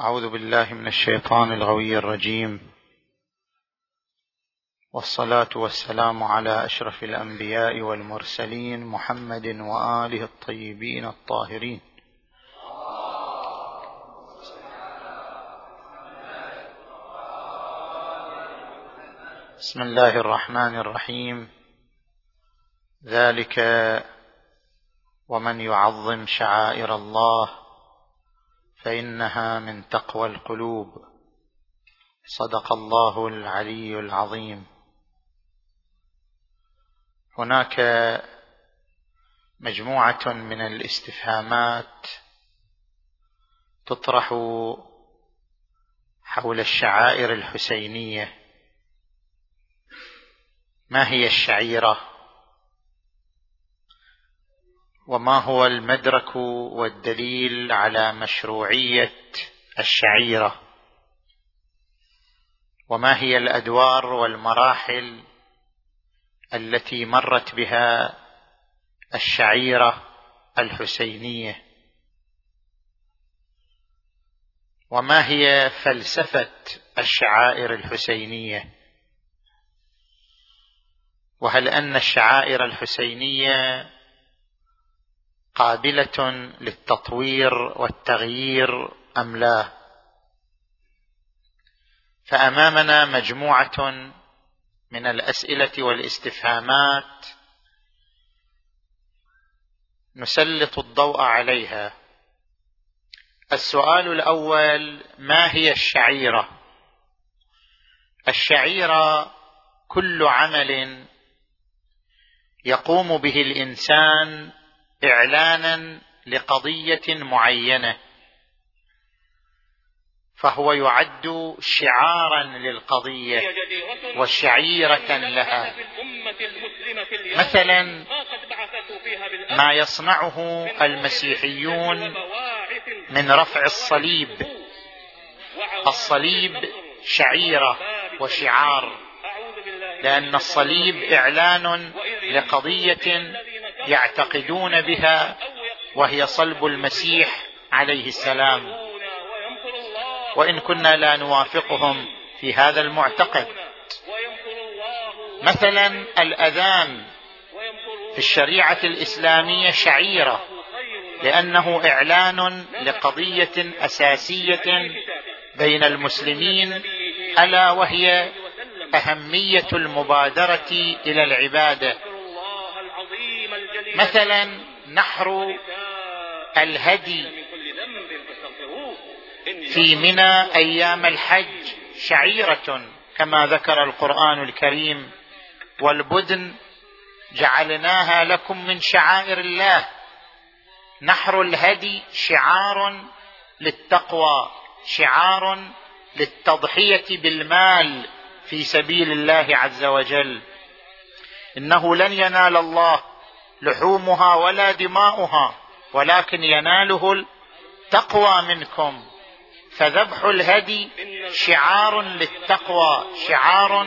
أعوذ بالله من الشيطان الغوي الرجيم. والصلاة والسلام على أشرف الأنبياء والمرسلين محمد وآله الطيبين الطاهرين. بسم الله الرحمن الرحيم. ذلك ومن يعظم شعائر الله فإنها من تقوى القلوب. صدق الله العلي العظيم. هناك مجموعة من الاستفهامات تطرح حول الشعائر الحسينية. ما هي الشعيرة؟ وما هو المدرك والدليل على مشروعية الشعيرة؟ وما هي الأدوار والمراحل التي مرت بها الشعيرة الحسينية؟ وما هي فلسفة الشعائر الحسينية؟ وهل أن الشعائر الحسينية قابلة للتطوير والتغيير أم لا؟ فأمامنا مجموعة من الأسئلة والاستفهامات نسلط الضوء عليها. السؤال الأول ما هي الشعيرة؟ الشعيرة كل عمل يقوم به الإنسان إعلانا لقضية معينة فهو يعد شعارا للقضية وشعيرة لها. مثلا ما يصنعه المسيحيون من رفع الصليب. الصليب شعيرة وشعار لأن الصليب إعلان لقضية يعتقدون بها وهي صلب المسيح عليه السلام. وإن كنا لا نوافقهم في هذا المعتقد. مثلا الأذان في الشريعة الإسلامية شعيرة لأنه إعلان لقضية أساسية بين المسلمين ألا وهي أهمية المبادرة إلى العبادة. مثلا نحر الهدي في منى أيام الحج شعيرة كما ذكر القرآن الكريم والبدن جعلناها لكم من شعائر الله. نحر الهدي شعار للتقوى شعار للتضحية بالمال في سبيل الله عز وجل. إنه لن ينال الله لحومها ولا دماؤها ولكن يناله التقوى منكم. فذبح الهدي شعار للتقوى شعار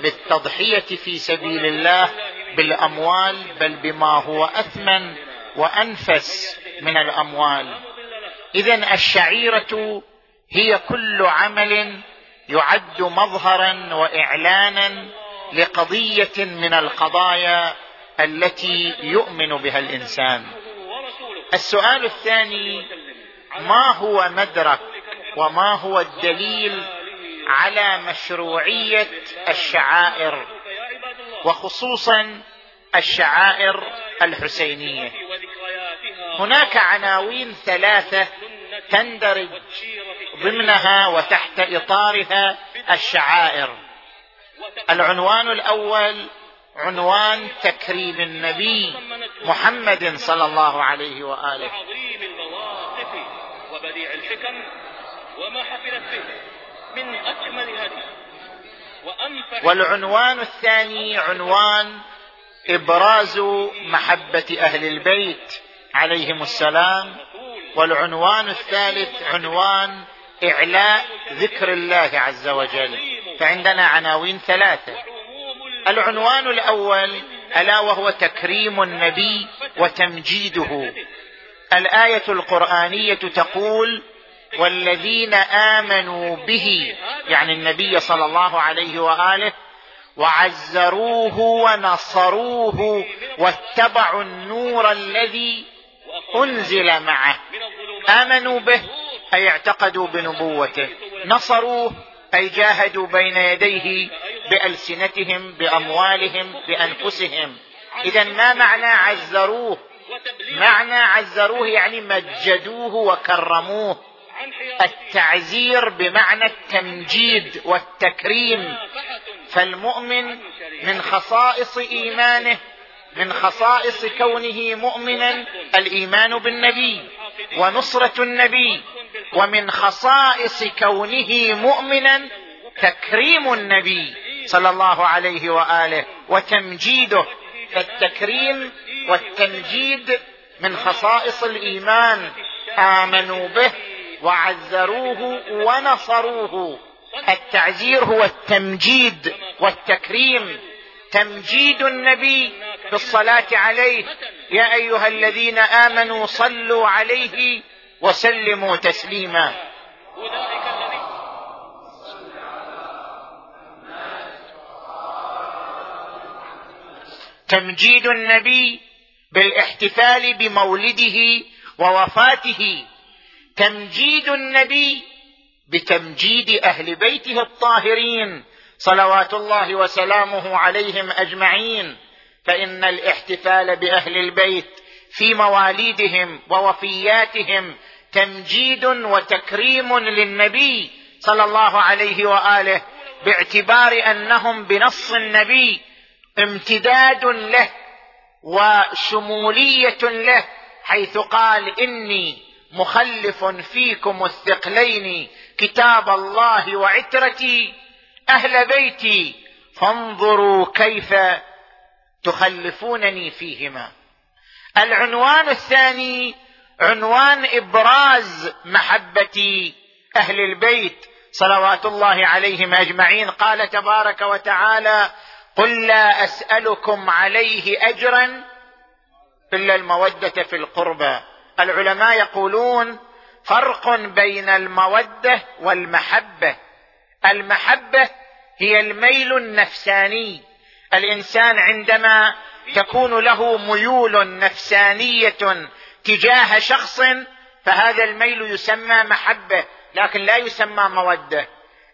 للتضحية في سبيل الله بالأموال بل بما هو أثمن وأنفس من الأموال. اذا الشعيرة هي كل عمل يعد مظهرا واعلانا لقضية من القضايا التي يؤمن بها الإنسان. السؤال الثاني ما هو مدرك وما هو الدليل على مشروعية الشعائر وخصوصا الشعائر الحسينية؟ هناك عناوين ثلاثة تندرج ضمنها وتحت إطارها الشعائر. العنوان الأول عنوان تكريم النبي محمد صلى الله عليه وآله. عظيم المواقف وبديع الحكم وما حفلت به من اجمل هدي. والعنوان الثاني عنوان إبراز محبة أهل البيت عليهم السلام. والعنوان الثالث عنوان إعلاء ذكر الله عز وجل. فعندنا عناوين ثلاثة. العنوان الأول ألا وهو تكريم النبي وتمجيده. الآية القرآنية تقول والذين آمنوا به يعني النبي صلى الله عليه وآله وعزروه ونصروه واتبعوا النور الذي أنزل معه. آمنوا به أي اعتقدوا بنبوته. نصروه أي جاهدوا بين يديه بألسنتهم بأموالهم بأنفسهم. إذا ما معنى عزروه؟ معنى عزروه يعني مجدوه وكرموه. التعزير بمعنى التمجيد والتكريم. فالمؤمن من خصائص إيمانه من خصائص كونه مؤمنا الإيمان بالنبي ونصرة النبي. ومن خصائص كونه مؤمنا تكريم النبي صلى الله عليه وآله وتمجيده فالتكريم والتمجيد من خصائص الإيمان. آمنوا به وعزروه ونصروه. التعزير هو التمجيد والتكريم. تمجيد النبي بالصلاه عليه. يا أيها الذين آمنوا صلوا عليه وسلموا تسليما. تمجيد النبي بالاحتفال بمولده ووفاته. تمجيد النبي بتمجيد أهل بيته الطاهرين صلوات الله وسلامه عليهم أجمعين. فإن الاحتفال بأهل البيت في مواليدهم ووفياتهم تمجيد وتكريم للنبي صلى الله عليه وآله باعتبار أنهم بنص النبي امتداد له وشمولية له حيث قال إني مخلف فيكم الثقلين كتاب الله وعترتي أهل بيتي فانظروا كيف تخلفونني فيهما. العنوان الثاني عنوان إبراز محبة أهل البيت صلوات الله عليهم أجمعين. قال تبارك وتعالى قل لا أسألكم عليه أجرا إلا المودة في القربى. العلماء يقولون فرق بين المودة والمحبة. المحبة هي الميل النفساني. الإنسان عندما تكون له ميول نفسانية تجاه شخص فهذا الميل يسمى محبة لكن لا يسمى مودة.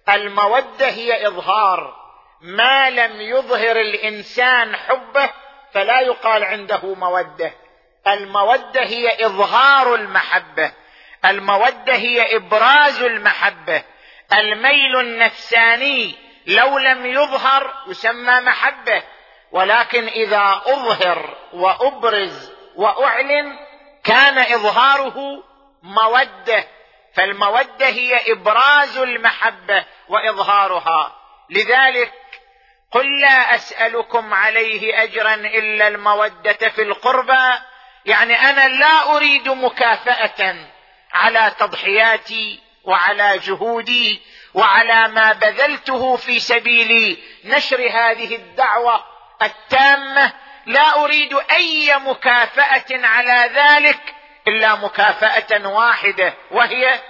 المودة هي إظهار. ما لم يظهر الإنسان حبه فلا يقال عنده مودة. المودة هي إظهار المحبة. المودة هي إبراز المحبة. الميل النفساني لو لم يظهر يسمى محبة. ولكن إذا أظهر وأبرز وأعلن كان إظهاره مودة فالمودة هي إبراز المحبة وإظهارها. لذلك قل لا أسألكم عليه اجرا إلا المودة في القربى. يعني أنا لا أريد مكافأة على تضحياتي وعلى جهودي وعلى ما بذلته في سبيل نشر هذه الدعوة التامة لا أريد أي مكافأة على ذلك إلا مكافأة واحدة وهي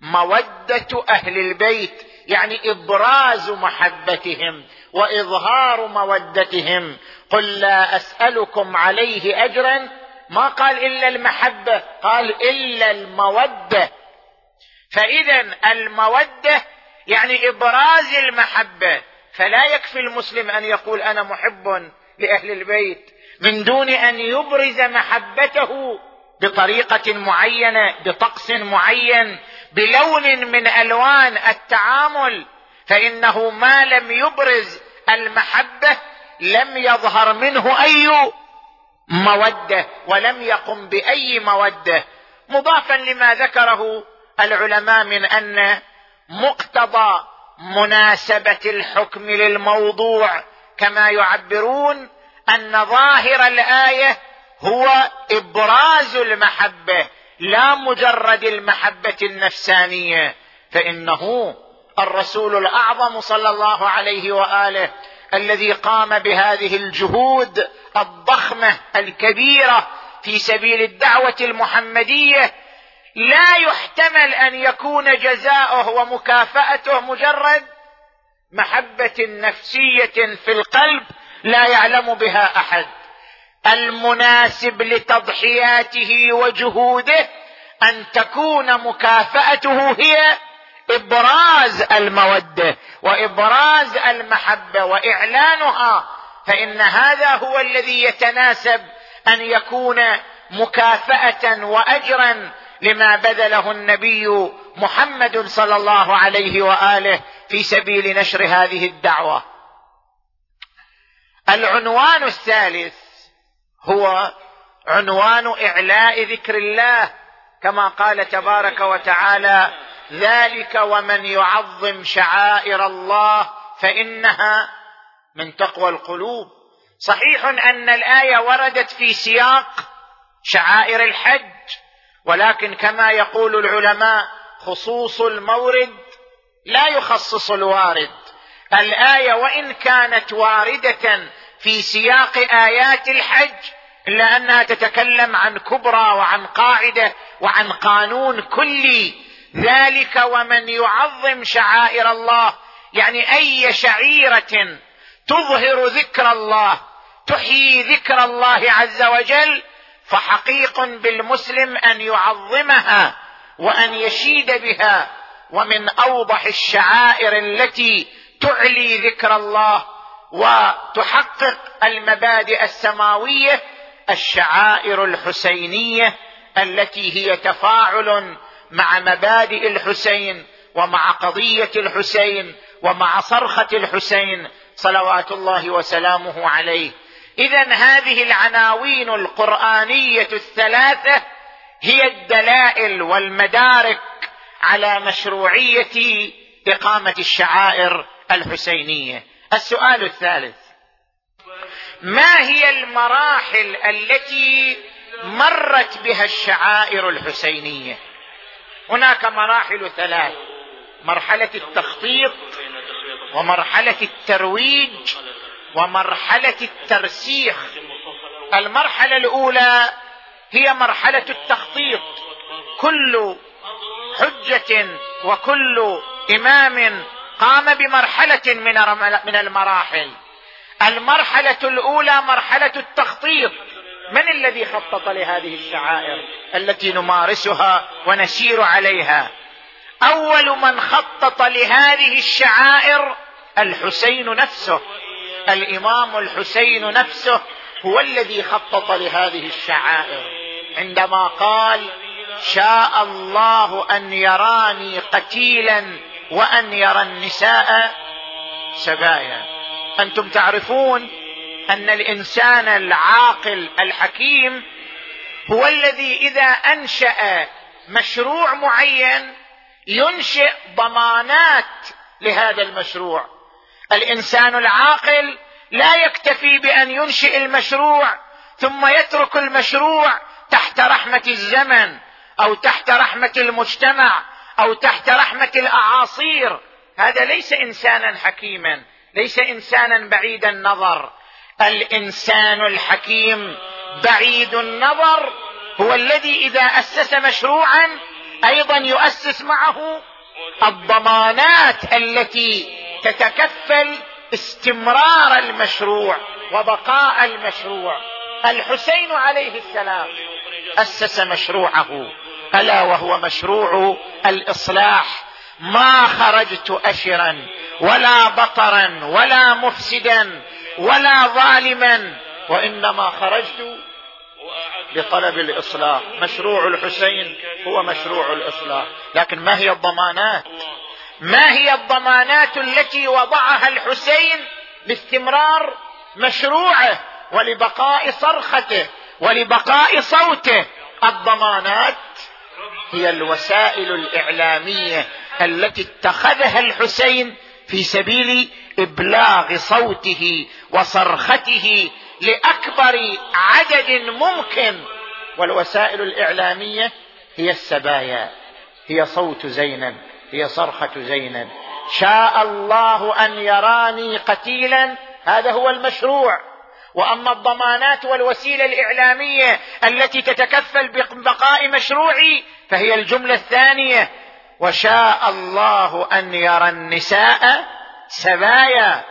مودة أهل البيت يعني إبراز محبتهم وإظهار مودتهم. قل لا أسألكم عليه اجرا. ما قال إلا المحبة قال إلا المودة. فإذا المودة يعني إبراز المحبة. فلا يكفي المسلم أن يقول أنا محب لأهل البيت من دون أن يبرز محبته بطريقة معينة بطقس معين بلون من ألوان التعامل فإنه ما لم يبرز المحبة لم يظهر منه أي مودة ولم يقم بأي مودة. مضافا لما ذكره العلماء من أن مقتضى مناسبة الحكم للموضوع كما يعبرون أن ظاهر الآية هو إبراز المحبة لا مجرد المحبة النفسانية. فإنه الرسول الأعظم صلى الله عليه وآله الذي قام بهذه الجهود الضخمة الكبيرة في سبيل الدعوة المحمدية لا يحتمل أن يكون جزاؤه ومكافأته مجرد محبة نفسية في القلب لا يعلم بها أحد. المناسب لتضحياته وجهوده أن تكون مكافأته هي إبراز المودة وإبراز المحبة وإعلانها فإن هذا هو الذي يتناسب أن يكون مكافأة واجرا لما بذله النبي محمد صلى الله عليه وآله في سبيل نشر هذه الدعوة. العنوان الثالث هو عنوان إعلاء ذكر الله. كما قال تبارك وتعالى ذلك ومن يعظم شعائر الله فإنها من تقوى القلوب صحيح أن الآية وردت في سياق شعائر الحج ولكن كما يقول العلماء خصوص المورد لا يخصص الوارد. الآية وإن كانت واردة في سياق آيات الحج الا انها تتكلم عن كبرى وعن قاعدة وعن قانون كلي. ذلك ومن يعظم شعائر الله يعني أي شعيرة تظهر ذكر الله تحيي ذكر الله عز وجل فحقيق بالمسلم أن يعظمها. وأن يشيد بها ومن أوضح الشعائر التي تعلي ذكر الله وتحقق المبادئ السماوية الشعائر الحسينية التي هي تفاعل مع مبادئ الحسين ومع قضية الحسين ومع صرخة الحسين صلوات الله وسلامه عليه. اذا هذه العناوين القرآنية الثلاثة هي الدلائل والمدارك على مشروعية إقامة الشعائر الحسينية. السؤال الثالث ما هي المراحل التي مرت بها الشعائر الحسينية؟ هناك مراحل ثلاث مرحلة التخطيط ومرحلة الترويج ومرحلة الترسيخ. المرحلة الأولى هي مرحلة التخطيط. كل حجة وكل إمام قام بمرحلة من من المراحل. المرحلة الأولى مرحلة التخطيط. من الذي خطط لهذه الشعائر التي نمارسها ونسير عليها؟ أول من خطط لهذه الشعائر الحسين نفسه. الإمام الحسين نفسه هو الذي خطط لهذه الشعائر. عندما قال شاء الله أن يراني قتيلا وأن يرى النساء سبايا. أنتم تعرفون أن الإنسان العاقل الحكيم هو الذي إذا أنشأ مشروع معين ينشئ ضمانات لهذا المشروع. الإنسان العاقل لا يكتفي بأن ينشئ المشروع ثم يترك المشروع تحت رحمة الزمن أو تحت رحمة المجتمع أو تحت رحمة الأعاصير. هذا ليس إنسانا حكيما ليس إنسانا بعيد النظر. الإنسان الحكيم بعيد النظر هو الذي إذا أسس مشروعا أيضا يؤسس معه الضمانات التي تتكفل استمرار المشروع وبقاء المشروع. الحسين عليه السلام. أسس مشروعه. ألا وهو مشروع الإصلاح. ما خرجت اشرا ولا بطرا ولا مفسدا ولا ظالما. وإنما خرجت لطلب الإصلاح. مشروع الحسين هو مشروع الإصلاح. لكن ما هي الضمانات؟ ما هي الضمانات التي وضعها الحسين باستمرار مشروعه ولبقاء صرخته؟ ولبقاء صوته. الضمانات هي الوسائل الإعلامية التي اتخذها الحسين في سبيل إبلاغ صوته وصرخته لأكبر عدد ممكن. والوسائل الإعلامية هي السبايا. هي صوت زينب. هي صرخة زينب. شاء الله أن يراني قتيلا. هذا هو المشروع. وأما الضمانات والوسيلة الإعلامية التي تتكفل ببقاء مشروعي فهي الجملة الثانية. وشاء الله أن يرى النساء سبايا.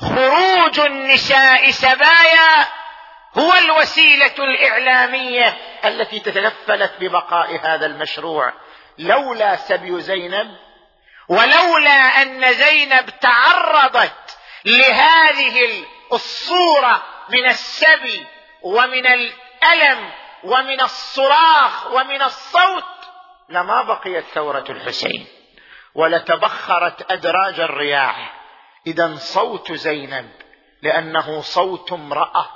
خروج النساء سبايا هو الوسيلة الإعلامية التي تتكفلت ببقاء هذا المشروع. لولا سبي زينب ولولا أن زينب تعرضت لهذه الصورة من السبي ومن الألم ومن الصراخ ومن الصوت لما بقيت ثورة الحسين ولتبخرت أدراج الرياح إذا صوت زينب لأنه صوت امرأة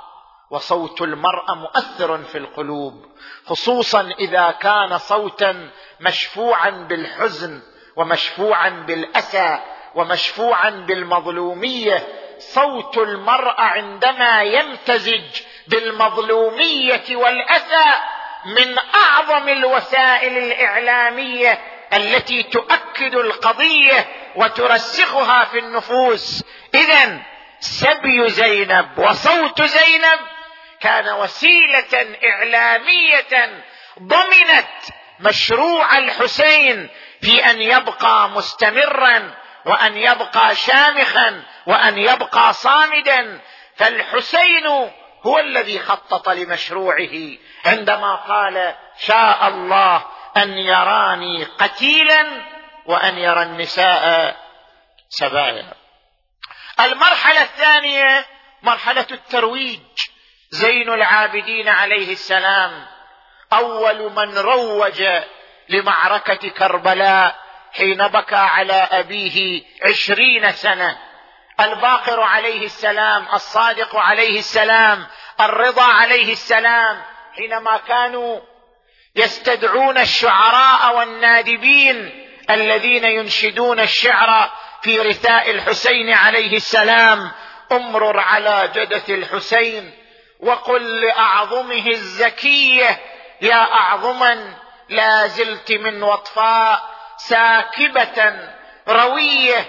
وصوت المرأة مؤثر في القلوب خصوصا إذا كان صوتا مشفوعا بالحزن ومشفوعا بالأسى ومشفوعا بالمظلومية صوت المرأة عندما يمتزج بالمظلومية والاسى من أعظم الوسائل الإعلامية التي تؤكد القضية وترسخها في النفوس. اذا سبي زينب وصوت زينب كان وسيلة إعلامية ضمنت مشروع الحسين في أن يبقى مستمرا وأن يبقى شامخا وأن يبقى صامدا. فالحسين هو الذي خطط لمشروعه عندما قال شاء الله أن يراني قتيلا وأن يرى النساء سبايا. المرحلة الثانية مرحلة الترويج. زين العابدين عليه السلام أول من روج لمعركة كربلاء حين بكى على أبيه عشرين سنة. الباقر عليه السلام الصادق عليه السلام الرضا عليه السلام حينما كانوا يستدعون الشعراء والنادبين الذين ينشدون الشعر في رثاء الحسين عليه السلام امرر على جدة الحسين وقل لأعظمه الزكية يا اعظما لا زلت من وطفاء ساكبة روية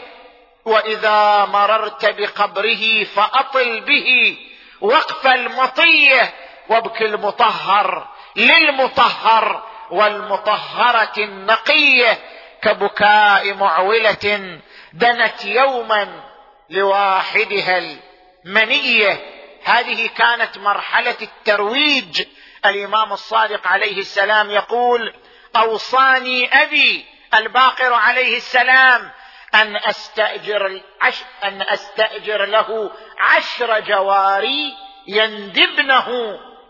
وإذا مررت بقبره فأطل به وقف المطية وابك المطهر للمطهر والمطهرة النقية كبكاء معولة دنت يوما لواحدها المنية. هذه كانت مرحلة الترويج. الإمام الصادق عليه السلام يقول أوصاني أبي الباقر عليه السلام أن أستأجر عش أن أستأجر له عشر جواري يندبنه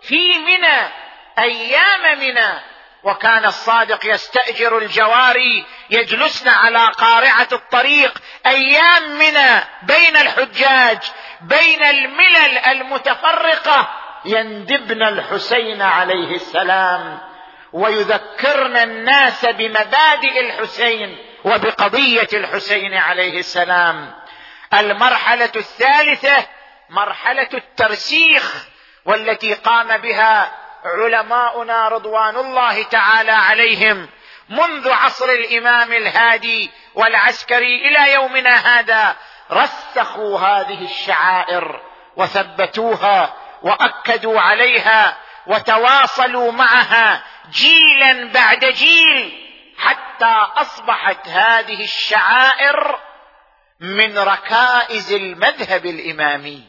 في منى أيام منى. وكان الصادق يستأجر الجواري يجلسن على قارعة الطريق أيام منى بين الحجاج بين الملل المتفرقة يندبن الحسين عليه السلام. ويذكرن الناس بمبادئ الحسين وبقضية الحسين عليه السلام. المرحلة الثالثة مرحلة الترسيخ والتي قام بها علماؤنا رضوان الله تعالى عليهم منذ عصر الإمام الهادي والعسكري إلى يومنا هذا. رسخوا هذه الشعائر وثبتوها وأكدوا عليها وتواصلوا معها جيلا بعد جيل حتى أصبحت هذه الشعائر من ركائز المذهب الإمامي.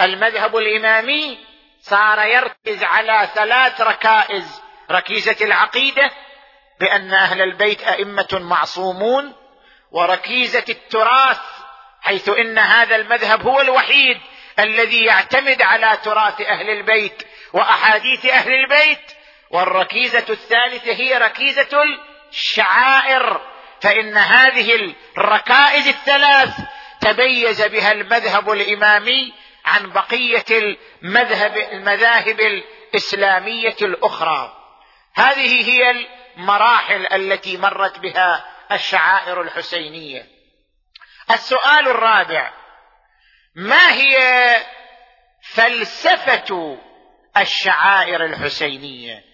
المذهب الإمامي صار يركز على ثلاث ركائز. ركيزة العقيدة بأن أهل البيت أئمة معصومون وركيزة التراث حيث إن هذا المذهب هو الوحيد الذي يعتمد على تراث أهل البيت وأحاديث أهل البيت والركيزة الثالثة هي ركيزة الشعائر. فإن هذه الركائز الثلاث تميز بها المذهب الإمامي عن بقية المذهب المذاهب الإسلامية الأخرى. هذه هي المراحل التي مرت بها الشعائر الحسينية. السؤال الرابع ما هي فلسفة الشعائر الحسينية؟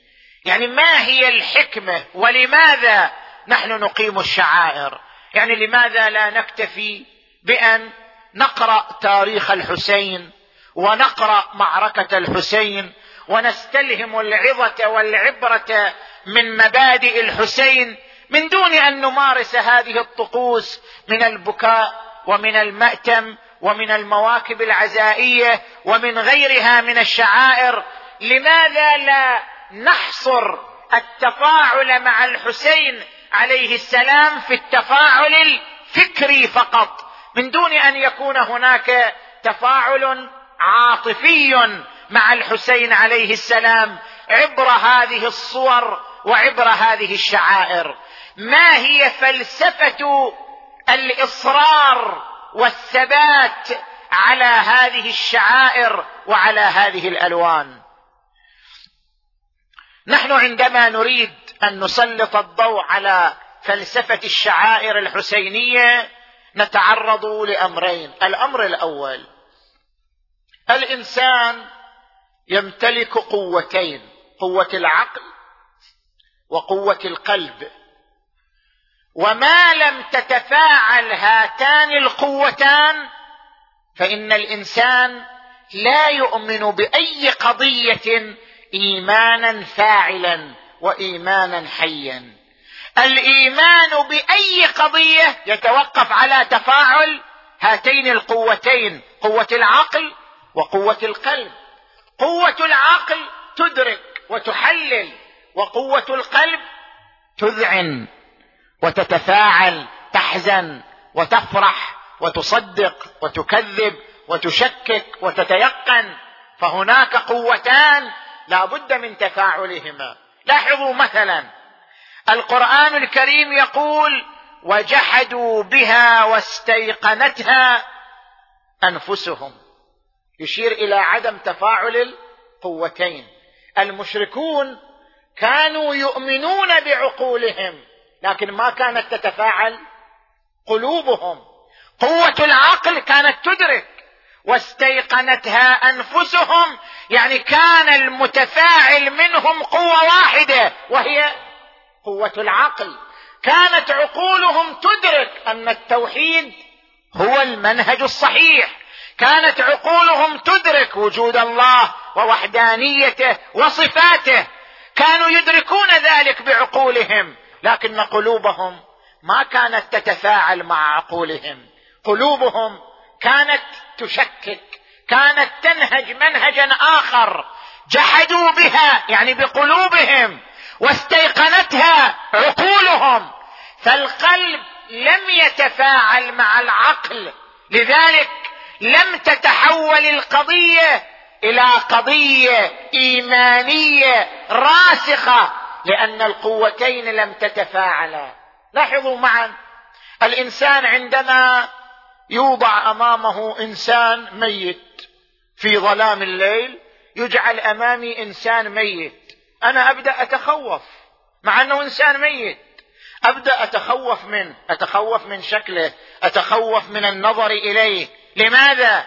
يعني ما هي الحكمة ولماذا نحن نقيم الشعائر؟ يعني لماذا لا نكتفي بأن نقرأ تاريخ الحسين ونقرأ معركة الحسين ونستلهم العظة والعبرة من مبادئ الحسين من دون أن نمارس هذه الطقوس من البكاء ومن المأتم ومن المواكب العزائية ومن غيرها من الشعائر؟ لماذا لا نحصر التفاعل مع الحسين عليه السلام في التفاعل الفكري فقط من دون أن يكون هناك تفاعل عاطفي مع الحسين عليه السلام عبر هذه الصور وعبر هذه الشعائر. ما هي فلسفة الإصرار والثبات على هذه الشعائر وعلى هذه الألوان؟ نحن عندما نريد أن نسلط الضوء على فلسفة الشعائر الحسينية نتعرض لأمرين. الأمر الأول الإنسان يمتلك قوتين قوة العقل وقوة القلب. وما لم تتفاعل هاتان القوتان فإن الإنسان لا يؤمن بأي قضية إيمانا فاعلا وإيمانا حيا. الإيمان بأي قضية يتوقف على تفاعل هاتين القوتين قوة العقل وقوة القلب. قوة العقل تدرك وتحلل وقوة القلب تذعن وتتفاعل تحزن وتفرح وتصدق وتكذب وتشكك وتتيقن. فهناك قوتان لا بد من تفاعلهما. لاحظوا مثلا القرآن الكريم يقول وجحدوا بها واستيقنتها أنفسهم. يشير إلى عدم تفاعل القوتين. المشركون كانوا يؤمنون بعقولهم لكن ما كانت تتفاعل قلوبهم. قوة العقل كانت تدرك واستيقنتها أنفسهم يعني كان المتفاعل منهم قوة واحدة وهي قوة العقل. كانت عقولهم تدرك أن التوحيد هو المنهج الصحيح. كانت عقولهم تدرك وجود الله ووحدانيته وصفاته. كانوا يدركون ذلك بعقولهم لكن قلوبهم ما كانت تتفاعل مع عقولهم. قلوبهم كانت تشكك كانت تنهج منهجا آخر. جحدوا بها يعني بقلوبهم واستيقنتها عقولهم. فالقلب لم يتفاعل مع العقل لذلك لم تتحول القضية إلى قضية إيمانية راسخة لأن القوتين لم تتفاعلا. لاحظوا معا الإنسان عندما يوضع أمامه إنسان ميت في ظلام الليل يجعل أمامي إنسان ميت. أنا أبدأ أتخوف مع أنه إنسان ميت. أبدأ أتخوف منه أتخوف من شكله أتخوف من النظر إليه. لماذا؟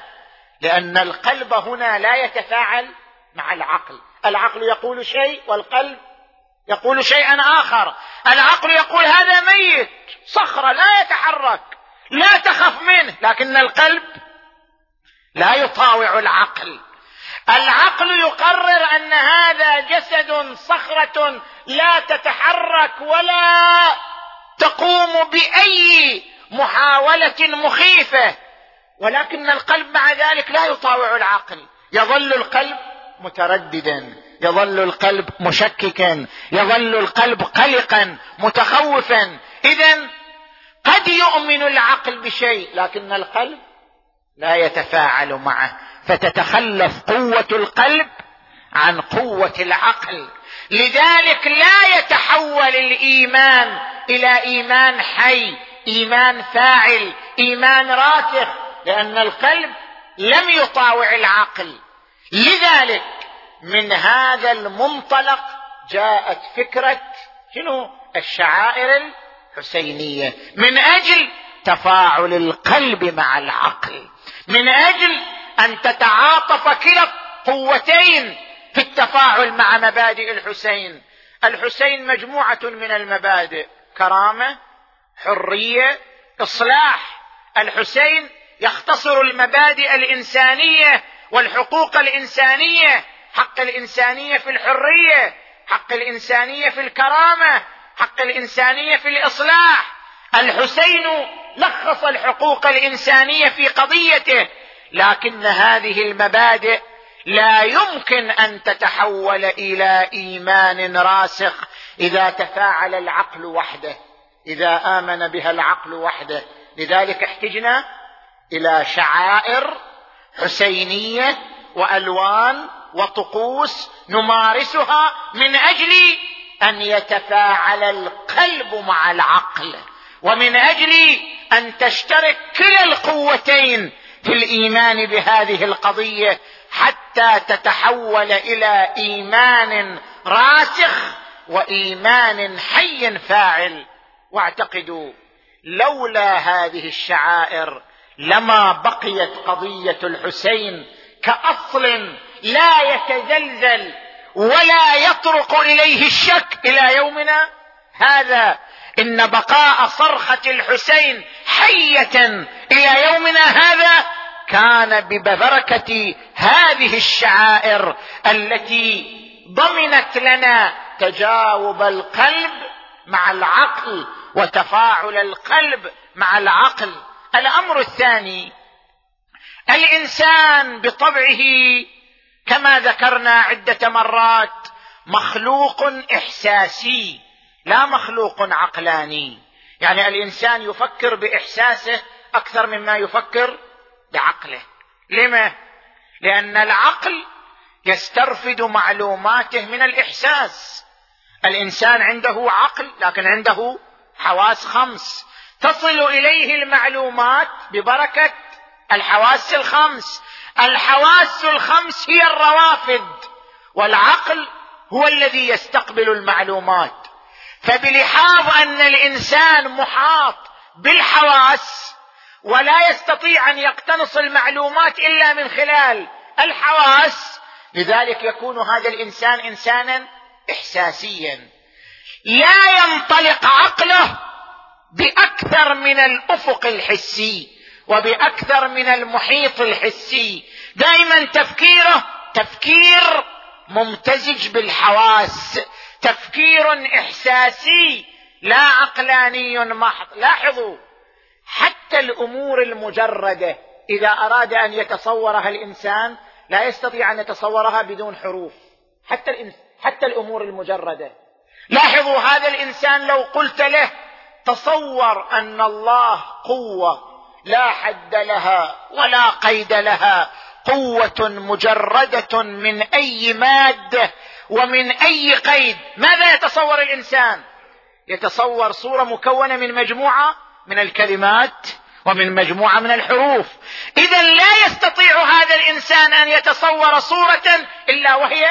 لأن القلب هنا لا يتفاعل مع العقل. العقل يقول شيء والقلب يقول شيئا آخر. العقل يقول هذا ميت صخرة لا يتحرك. لا تخف منه. لكن القلب لا يطاوع العقل. العقل يقرر أن هذا جسد صخرة لا تتحرك ولا تقوم بأي محاولة مخيفة. ولكن القلب مع ذلك لا يطاوع العقل. يظل القلب مترددا يظل القلب مشككا يظل القلب قلقا متخوفا. اذا قد يؤمن العقل بشيء لكن القلب لا يتفاعل معه. فتتخلف قوة القلب عن قوة العقل. لذلك لا يتحول الإيمان إلى إيمان حي إيمان فاعل إيمان راسخ لأن القلب لم يطاوع العقل. لذلك من هذا المنطلق جاءت فكرة شنو؟ الشعائر الحسينية. من أجل تفاعل القلب مع العقل. من أجل أن تتعاطف كلا القوتين في التفاعل مع مبادئ الحسين. الحسين مجموعة من المبادئ كرامة حرية إصلاح. الحسين يختصر المبادئ الإنسانية والحقوق الإنسانية. حق الإنسانية في الحرية حق الإنسانية في الكرامة. حق الإنسانية في الإصلاح. الحسين لخص الحقوق الإنسانية في قضيته لكن هذه المبادئ لا يمكن أن تتحول إلى إيمان راسخ إذا تفاعل العقل وحده إذا آمن بها العقل وحده. لذلك احتجنا إلى شعائر حسينية وألوان وطقوس نمارسها من أجل أن يتفاعل القلب مع العقل ومن أجل أن تشترك كلا القوتين في الإيمان بهذه القضية حتى تتحول إلى إيمان راسخ وإيمان حي فاعل. واعتقدوا لولا هذه الشعائر لما بقيت قضية الحسين كأصل لا يتزلزل ولا يطرق إليه الشك إلى يومنا. هذا إن بقاء صرخة الحسين حية إلى يومنا هذا كان ببركة هذه الشعائر التي ضمنت لنا تجاوب القلب مع العقل وتفاعل القلب مع العقل. الأمر الثاني الإنسان بطبعه كما ذكرنا عدة مرات مخلوق إحساسي لا مخلوق عقلاني. يعني الإنسان يفكر بإحساسه أكثر مما يفكر بعقله. لما؟ لأن العقل يسترفد معلوماته من الإحساس. الإنسان عنده عقل لكن عنده حواس خمس. تصل إليه المعلومات ببركة الحواس الخمس. الحواس الخمس هي الروافد والعقل هو الذي يستقبل المعلومات. فبلحاظ أن الإنسان محاط بالحواس ولا يستطيع أن يقتنص المعلومات إلا من خلال الحواس لذلك يكون هذا الإنسان إنسانا إحساسيا. لا ينطلق عقله بأكثر من الأفق الحسي. وبأكثر من المحيط الحسي. دائما تفكيره تفكير ممتزج بالحواس تفكير إحساسي لا عقلاني محض. لاحظوا حتى الأمور المجردة إذا أراد أن يتصورها الإنسان لا يستطيع أن يتصورها بدون حروف. حتى. حتى الأمور المجردة. لاحظوا هذا الإنسان لو قلت له تصور أن الله قوة لا حد لها ولا قيد لها. قوة مجردة من أي مادة ومن أي قيد. ماذا يتصور الإنسان؟ يتصور صورة مكونة من مجموعة من الكلمات ومن مجموعة من الحروف. اذا لا يستطيع هذا الإنسان أن يتصور صورة إلا وهي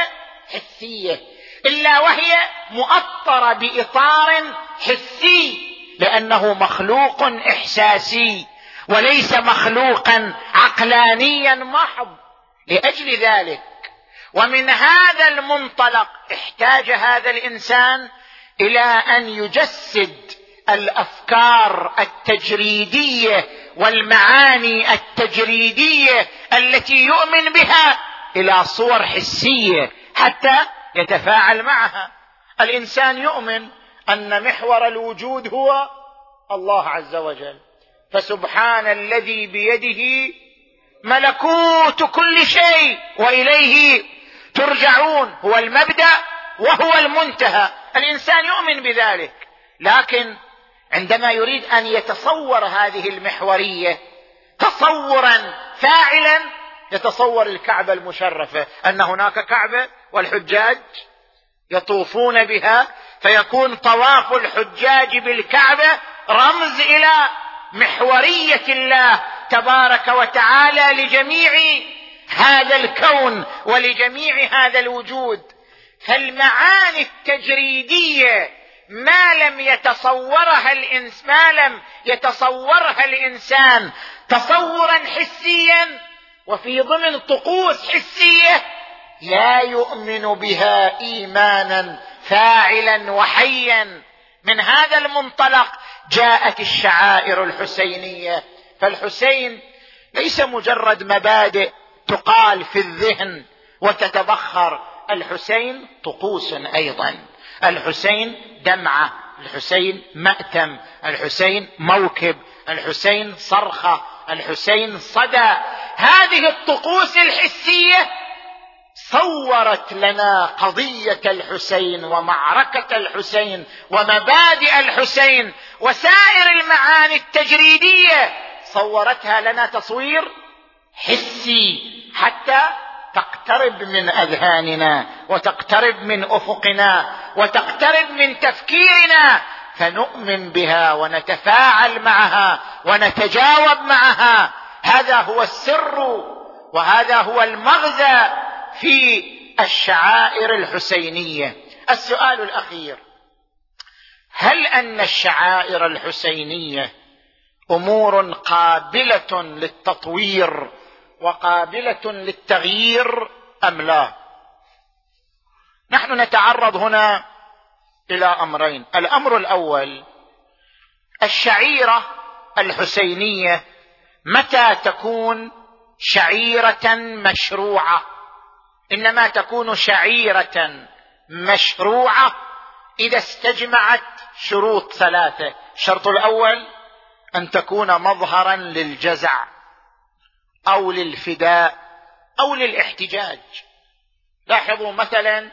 حسية إلا وهي مؤطرة بإطار حسي لأنه مخلوق إحساسي. وليس مخلوقا عقلانيا محض لأجل ذلك. ومن هذا المنطلق احتاج هذا الإنسان إلى أن يجسد الأفكار التجريدية والمعاني التجريدية التي يؤمن بها إلى صور حسية حتى يتفاعل معها. الإنسان يؤمن أن محور الوجود هو الله عز وجل. فسبحان الذي بيده ملكوت كل شيء وإليه ترجعون هو المبدأ وهو المنتهى. الإنسان يؤمن بذلك لكن عندما يريد أن يتصور هذه المحورية تصورا فاعلا يتصور الكعبة المشرفة. أن هناك كعبة والحجاج يطوفون بها فيكون طواف الحجاج بالكعبة رمز إلى محورية الله تبارك وتعالى لجميع هذا الكون ولجميع هذا الوجود. فالمعاني التجريدية ما لم يتصورها الانس ما لم يتصورها الإنسان تصورا حسيا وفي ضمن طقوس حسية لا يؤمن بها ايمانا فاعلا وحيا. من هذا المنطلق جاءت الشعائر الحسينية. فالحسين ليس مجرد مبادئ تقال في الذهن وتتبخر. الحسين طقوس أيضا. الحسين دمعة. الحسين مأتم. الحسين موكب. الحسين صرخة. الحسين صدى. هذه الطقوس الحسية صورت لنا قضية الحسين ومعركة الحسين ومبادئ الحسين وسائر المعاني التجريدية صورتها لنا تصوير حسي حتى تقترب من أذهاننا وتقترب من أفقنا وتقترب من تفكيرنا فنؤمن بها ونتفاعل معها ونتجاوب معها. هذا هو السر وهذا هو المغزى في الشعائر الحسينية. السؤال الأخير. هل أن الشعائر الحسينية أمور قابلة للتطوير وقابلة للتغيير أم لا؟ نحن نتعرض هنا إلى أمرين. الأمر الأول الشعيرة الحسينية متى تكون شعيرة مشروعة؟ إنما تكون شعيرة مشروعة إذا استجمعت شروط ثلاثة. الشرط الأول أن تكون مظهرا للجزع أو للفداء أو للاحتجاج. لاحظوا مثلا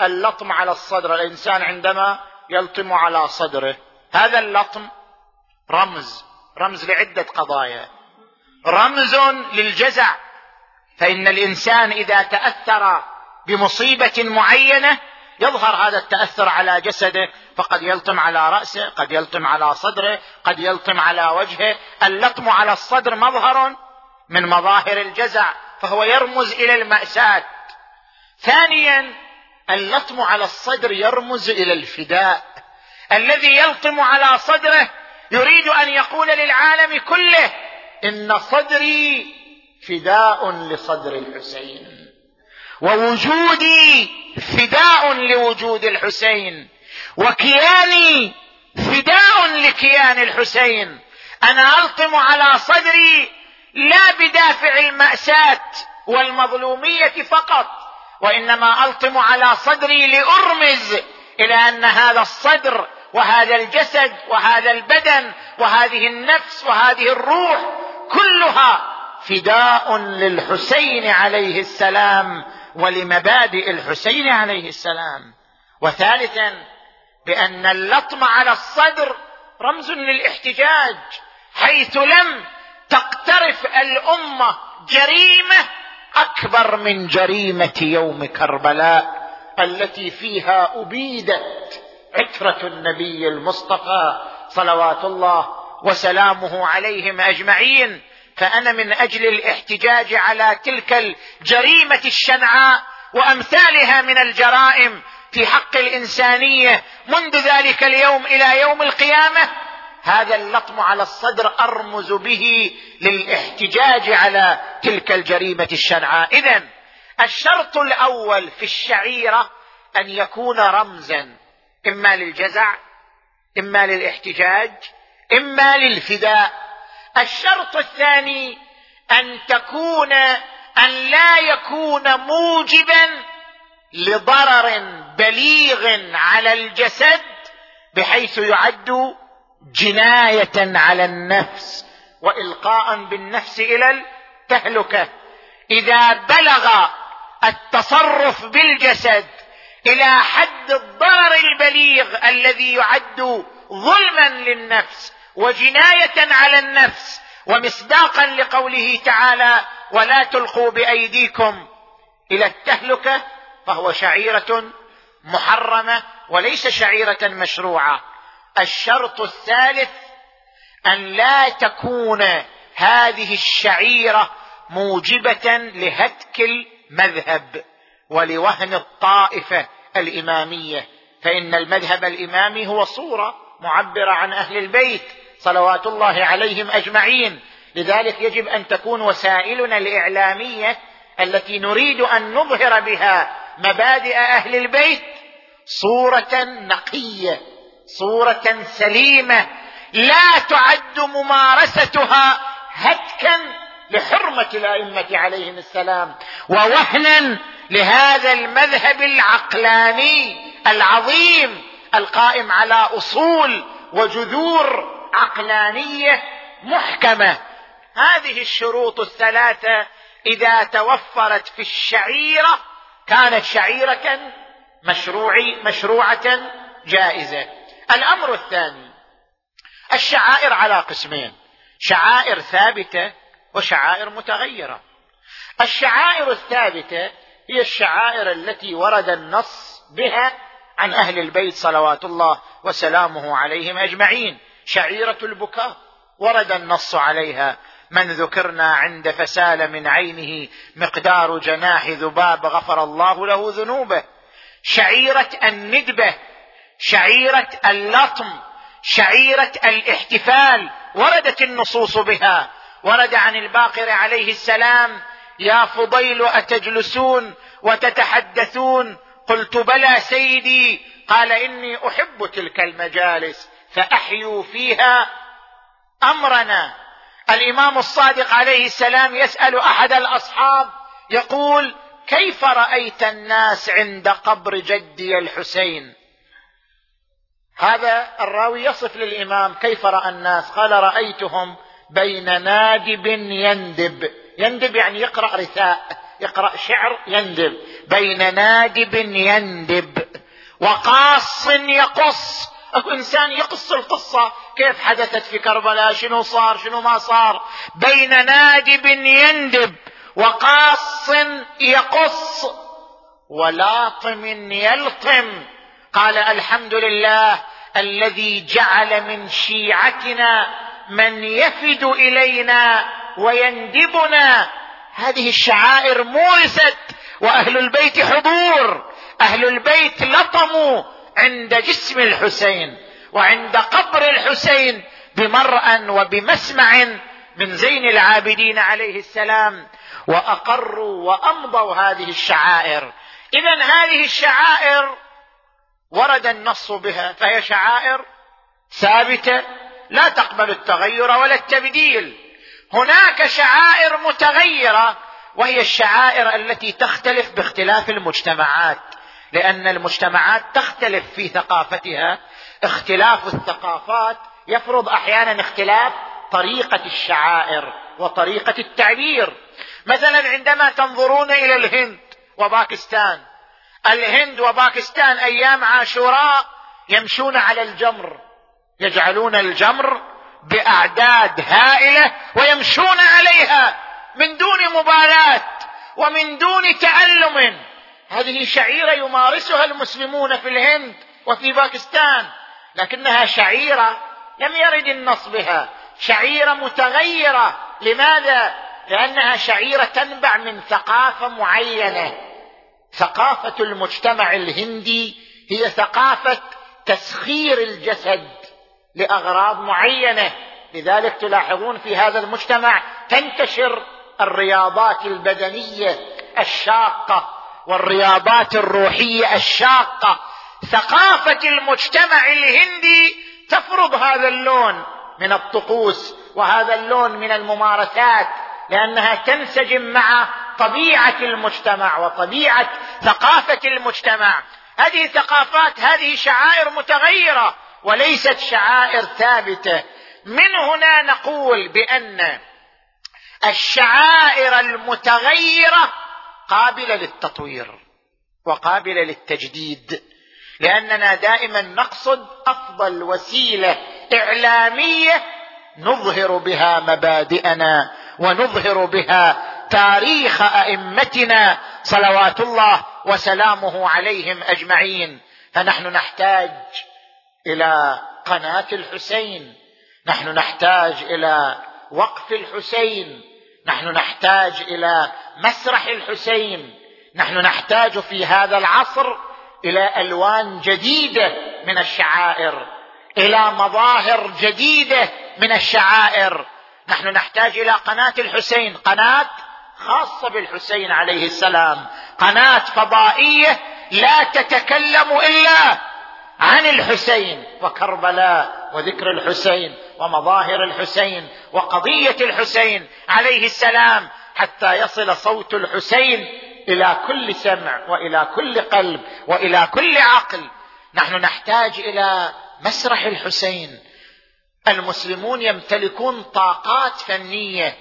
اللطم على الصدر. الإنسان عندما يلطم على صدره هذا اللطم رمز رمز لعدة قضايا. رمز للجزع. فإن الإنسان إذا تأثر بمصيبة معينة يظهر هذا التأثر على جسده فقد يلطم على رأسه قد يلطم على صدره قد يلطم على وجهه. اللطم على الصدر مظهر من مظاهر الجزع فهو يرمز إلى المأساة. ثانيا اللطم على الصدر يرمز إلى الفداء. الذي يلطم على صدره يريد أن يقول للعالم كله إن صدري فداء لصدر الحسين. ووجودي فداء لوجود الحسين وكياني فداء لكيان الحسين. أنا ألطم على صدري لا بدافع المأساة والمظلومية فقط وإنما ألطم على صدري لأرمز إلى أن هذا الصدر وهذا الجسد وهذا البدن وهذه النفس وهذه الروح كلها فداء للحسين عليه السلام. ولمبادئ الحسين عليه السلام. وثالثا بأن اللطم على الصدر رمز للاحتجاج حيث لم تقترف الأمة جريمة أكبر من جريمة يوم كربلاء التي فيها أبيدت عتره النبي المصطفى صلوات الله وسلامه عليهم أجمعين. فأنا من أجل الاحتجاج على تلك الجريمة الشنعاء وأمثالها من الجرائم في حق الإنسانية منذ ذلك اليوم إلى يوم القيامة هذا اللطم على الصدر أرمز به للاحتجاج على تلك الجريمة الشنعاء. اذا الشرط الأول في الشعيرة أن يكون رمزا إما للجزع إما للاحتجاج إما للفداء. الشرط الثاني أن تكون أن لا يكون موجبا لضرر بليغ على الجسد بحيث يعد جناية على النفس وإلقاء بالنفس إلى التهلكة. إذا بلغ التصرف بالجسد إلى حد الضرر البليغ الذي يعد ظلما للنفس وجناية على النفس ومصداقا لقوله تعالى ولا تلقوا بأيديكم إلى التهلكة فهو شعيرة محرمة وليس شعيرة مشروعة. الشرط الثالث أن لا تكون هذه الشعيرة موجبة لهتك المذهب ولوهن الطائفة الإمامية فإن المذهب الإمامي هو صورة معبرة عن أهل البيت. صلوات الله عليهم أجمعين. لذلك يجب أن تكون وسائلنا الإعلامية التي نريد أن نظهر بها مبادئ أهل البيت صورة نقية صورة سليمة لا تعد ممارستها هتكا لحرمة الأئمة عليهم السلام. ووهنا لهذا المذهب العقلاني العظيم القائم على أصول وجذور عقلانية محكمة. هذه الشروط الثلاثة إذا توفرت في الشعيرة كانت شعيرة مشروعي مشروعة جائزة. الأمر الثاني الشعائر على قسمين شعائر ثابتة وشعائر متغيرة. الشعائر الثابتة هي الشعائر التي ورد النص بها عن أهل البيت صلوات الله وسلامه عليهم أجمعين. شعيرة البكاء ورد النص عليها من ذكرنا عند فسال من عينه مقدار جناح ذباب غفر الله له ذنوبه. شعيرة الندبة شعيرة اللطم شعيرة الاحتفال وردت النصوص بها. ورد عن الباقر عليه السلام يا فضيل أتجلسون وتتحدثون؟ قلت بلى سيدي قال إني أحب تلك المجالس. فأحيوا فيها أمرنا. الإمام الصادق عليه السلام يسأل أحد الأصحاب يقول كيف رأيت الناس عند قبر جدي الحسين؟ هذا الراوي يصف للإمام كيف رأى الناس. قال رأيتهم بين نادب يندب. يندب يعني يقرأ رثاء يقرأ شعر يندب. بين نادب يندب وقاص يقص اكو إنسان يقص القصة. كيف حدثت في كربلاء؟ شنو صار؟ شنو ما صار؟ بين نادب يندب وقاص يقص ولاطم يلطم. قال الحمد لله الذي جعل من شيعتنا من يفد إلينا ويندبنا. هذه الشعائر مورست وأهل البيت حضور أهل البيت لطموا. عند جسم الحسين وعند قبر الحسين بمرأ وبمسمع من زين العابدين عليه السلام وأقروا وأمضوا هذه الشعائر. اذا هذه الشعائر ورد النص بها فهي شعائر ثابتة لا تقبل التغير ولا التبديل. هناك شعائر متغيرة وهي الشعائر التي تختلف باختلاف المجتمعات. لأن المجتمعات تختلف في ثقافتها. اختلاف الثقافات يفرض أحيانا اختلاف طريقة الشعائر وطريقة التعبير. مثلا عندما تنظرون إلى الهند وباكستان الهند وباكستان أيام عاشوراء يمشون على الجمر يجعلون الجمر بأعداد هائلة ويمشون عليها من دون مبالاة ومن دون تعلم هذه شعيرة يمارسها المسلمون في الهند وفي باكستان لكنها شعيرة لم يرد النص بها. شعيرة متغيرة. لماذا؟ لأنها شعيرة تنبع من ثقافة معينة. ثقافة المجتمع الهندي هي ثقافة تسخير الجسد لأغراض معينة. لذلك تلاحظون في هذا المجتمع تنتشر الرياضات البدنية الشاقة. والرياضات الروحية الشاقة. ثقافة المجتمع الهندي تفرض هذا اللون من الطقوس وهذا اللون من الممارسات لأنها تنسجم مع طبيعة المجتمع وطبيعة ثقافة المجتمع. هذه ثقافات هذه شعائر متغيرة وليست شعائر ثابتة. من هنا نقول بأن الشعائر المتغيرة قابلة للتطوير وقابلة للتجديد لأننا دائما نقصد أفضل وسيلة إعلامية نظهر بها مبادئنا ونظهر بها تاريخ أئمتنا صلوات الله وسلامه عليهم أجمعين. فنحن نحتاج إلى قناة الحسين نحن نحتاج إلى وقف الحسين نحن نحتاج إلى مسرح الحسين. نحن نحتاج في هذا العصر إلى ألوان جديدة من الشعائر إلى مظاهر جديدة من الشعائر. نحن نحتاج إلى قناة الحسين قناة خاصة بالحسين عليه السلام قناة فضائية لا تتكلم إلا عن الحسين وكربلاء. وذكر الحسين ومظاهر الحسين وقضية الحسين عليه السلام حتى يصل صوت الحسين إلى كل سمع وإلى كل قلب وإلى كل عقل. نحن نحتاج إلى مسرح الحسين. المسلمون يمتلكون طاقات فنية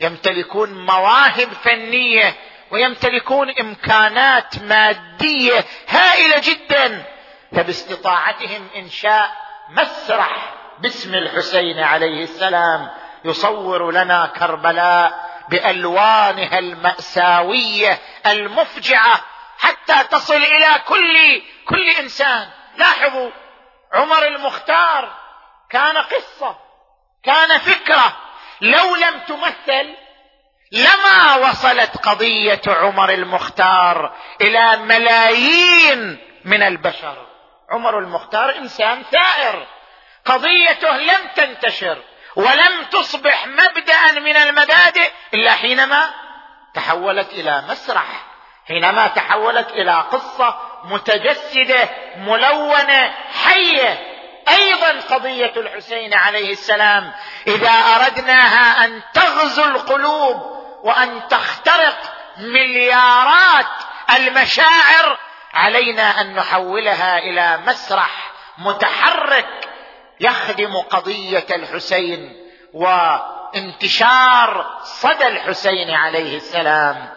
يمتلكون مواهب فنية ويمتلكون إمكانات مادية هائلة جدا. فباستطاعتهم إنشاء مسرح باسم الحسين عليه السلام يصور لنا كربلاء بألوانها المأساوية المفجعة حتى تصل إلى كل كل إنسان. لاحظوا عمر المختار كان قصة كان فكرة. لو لم تمثل لما وصلت قضية عمر المختار إلى ملايين من البشر. عمر المختار إنسان ثائر. قضيته لم تنتشر ولم تصبح مبدا من المبادئ إلا حينما تحولت إلى مسرح حينما تحولت إلى قصة متجسدة ملونة حية. أيضا قضية الحسين عليه السلام إذا أردناها أن تغزو القلوب وأن تخترق مليارات المشاعر علينا أن نحولها إلى مسرح متحرك يخدم قضية الحسين وانتشار صدى الحسين عليه السلام.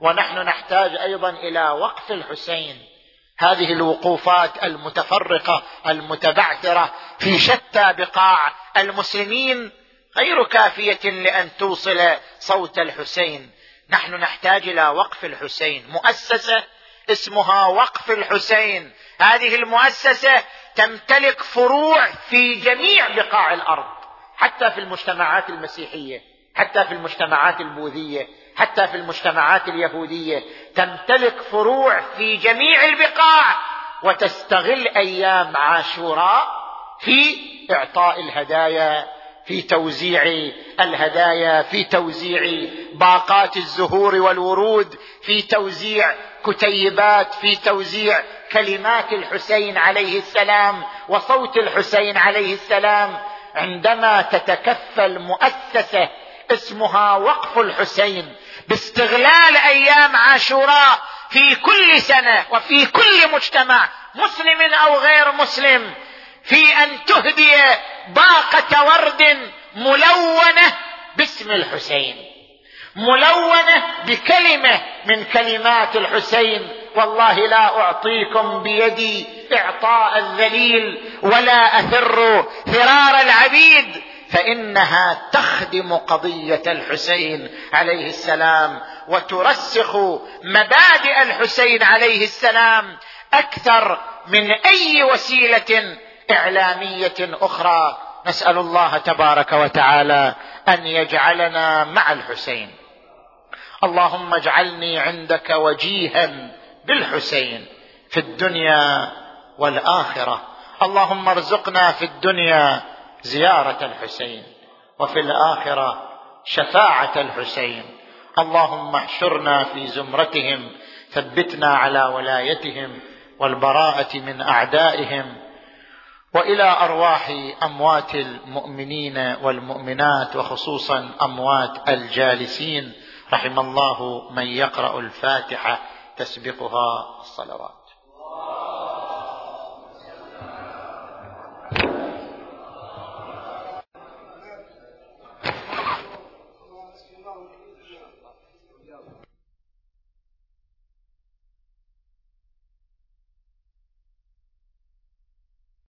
ونحن نحتاج أيضا إلى وقف الحسين. هذه الوقوفات المتفرقة المتبعثرة في شتى بقاع المسلمين غير كافية لأن توصل صوت الحسين. نحن نحتاج إلى وقف الحسين مؤسسة اسمها وقف الحسين. هذه المؤسسة تمتلك فروع في جميع بقاع الأرض حتى في المجتمعات المسيحية حتى في المجتمعات البوذية حتى في المجتمعات اليهودية. تمتلك فروع في جميع البقاع وتستغل أيام عاشوراء في إعطاء الهدايا في توزيع الهدايا في توزيع باقات الزهور والورود في توزيع كتيبات في توزيع كلمات الحسين عليه السلام وصوت الحسين عليه السلام. عندما تتكفل مؤسسة اسمها وقف الحسين باستغلال أيام عاشوراء في كل سنة وفي كل مجتمع مسلم أو غير مسلم في أن تهدي باقة ورد ملونة باسم الحسين. ملونة بكلمة من كلمات الحسين. والله لا أعطيكم بيدي إعطاء الذليل ولا أثر فرار العبيد. فإنها تخدم قضية الحسين عليه السلام وترسخ مبادئ الحسين عليه السلام أكثر من أي وسيلة إعلامية أخرى نسأل الله تبارك وتعالى أن يجعلنا مع الحسين. اللهم اجعلني عندك وجيها بالحسين في الدنيا والآخرة. اللهم ارزقنا في الدنيا زيارة الحسين وفي الآخرة شفاعة الحسين. اللهم احشرنا في زمرتهم ثبتنا على ولايتهم والبراءة من أعدائهم. وإلى أرواح أموات المؤمنين والمؤمنات وخصوصا أموات الجالسين رحم الله من يقرأ الفاتحة تسبقها الصلوات.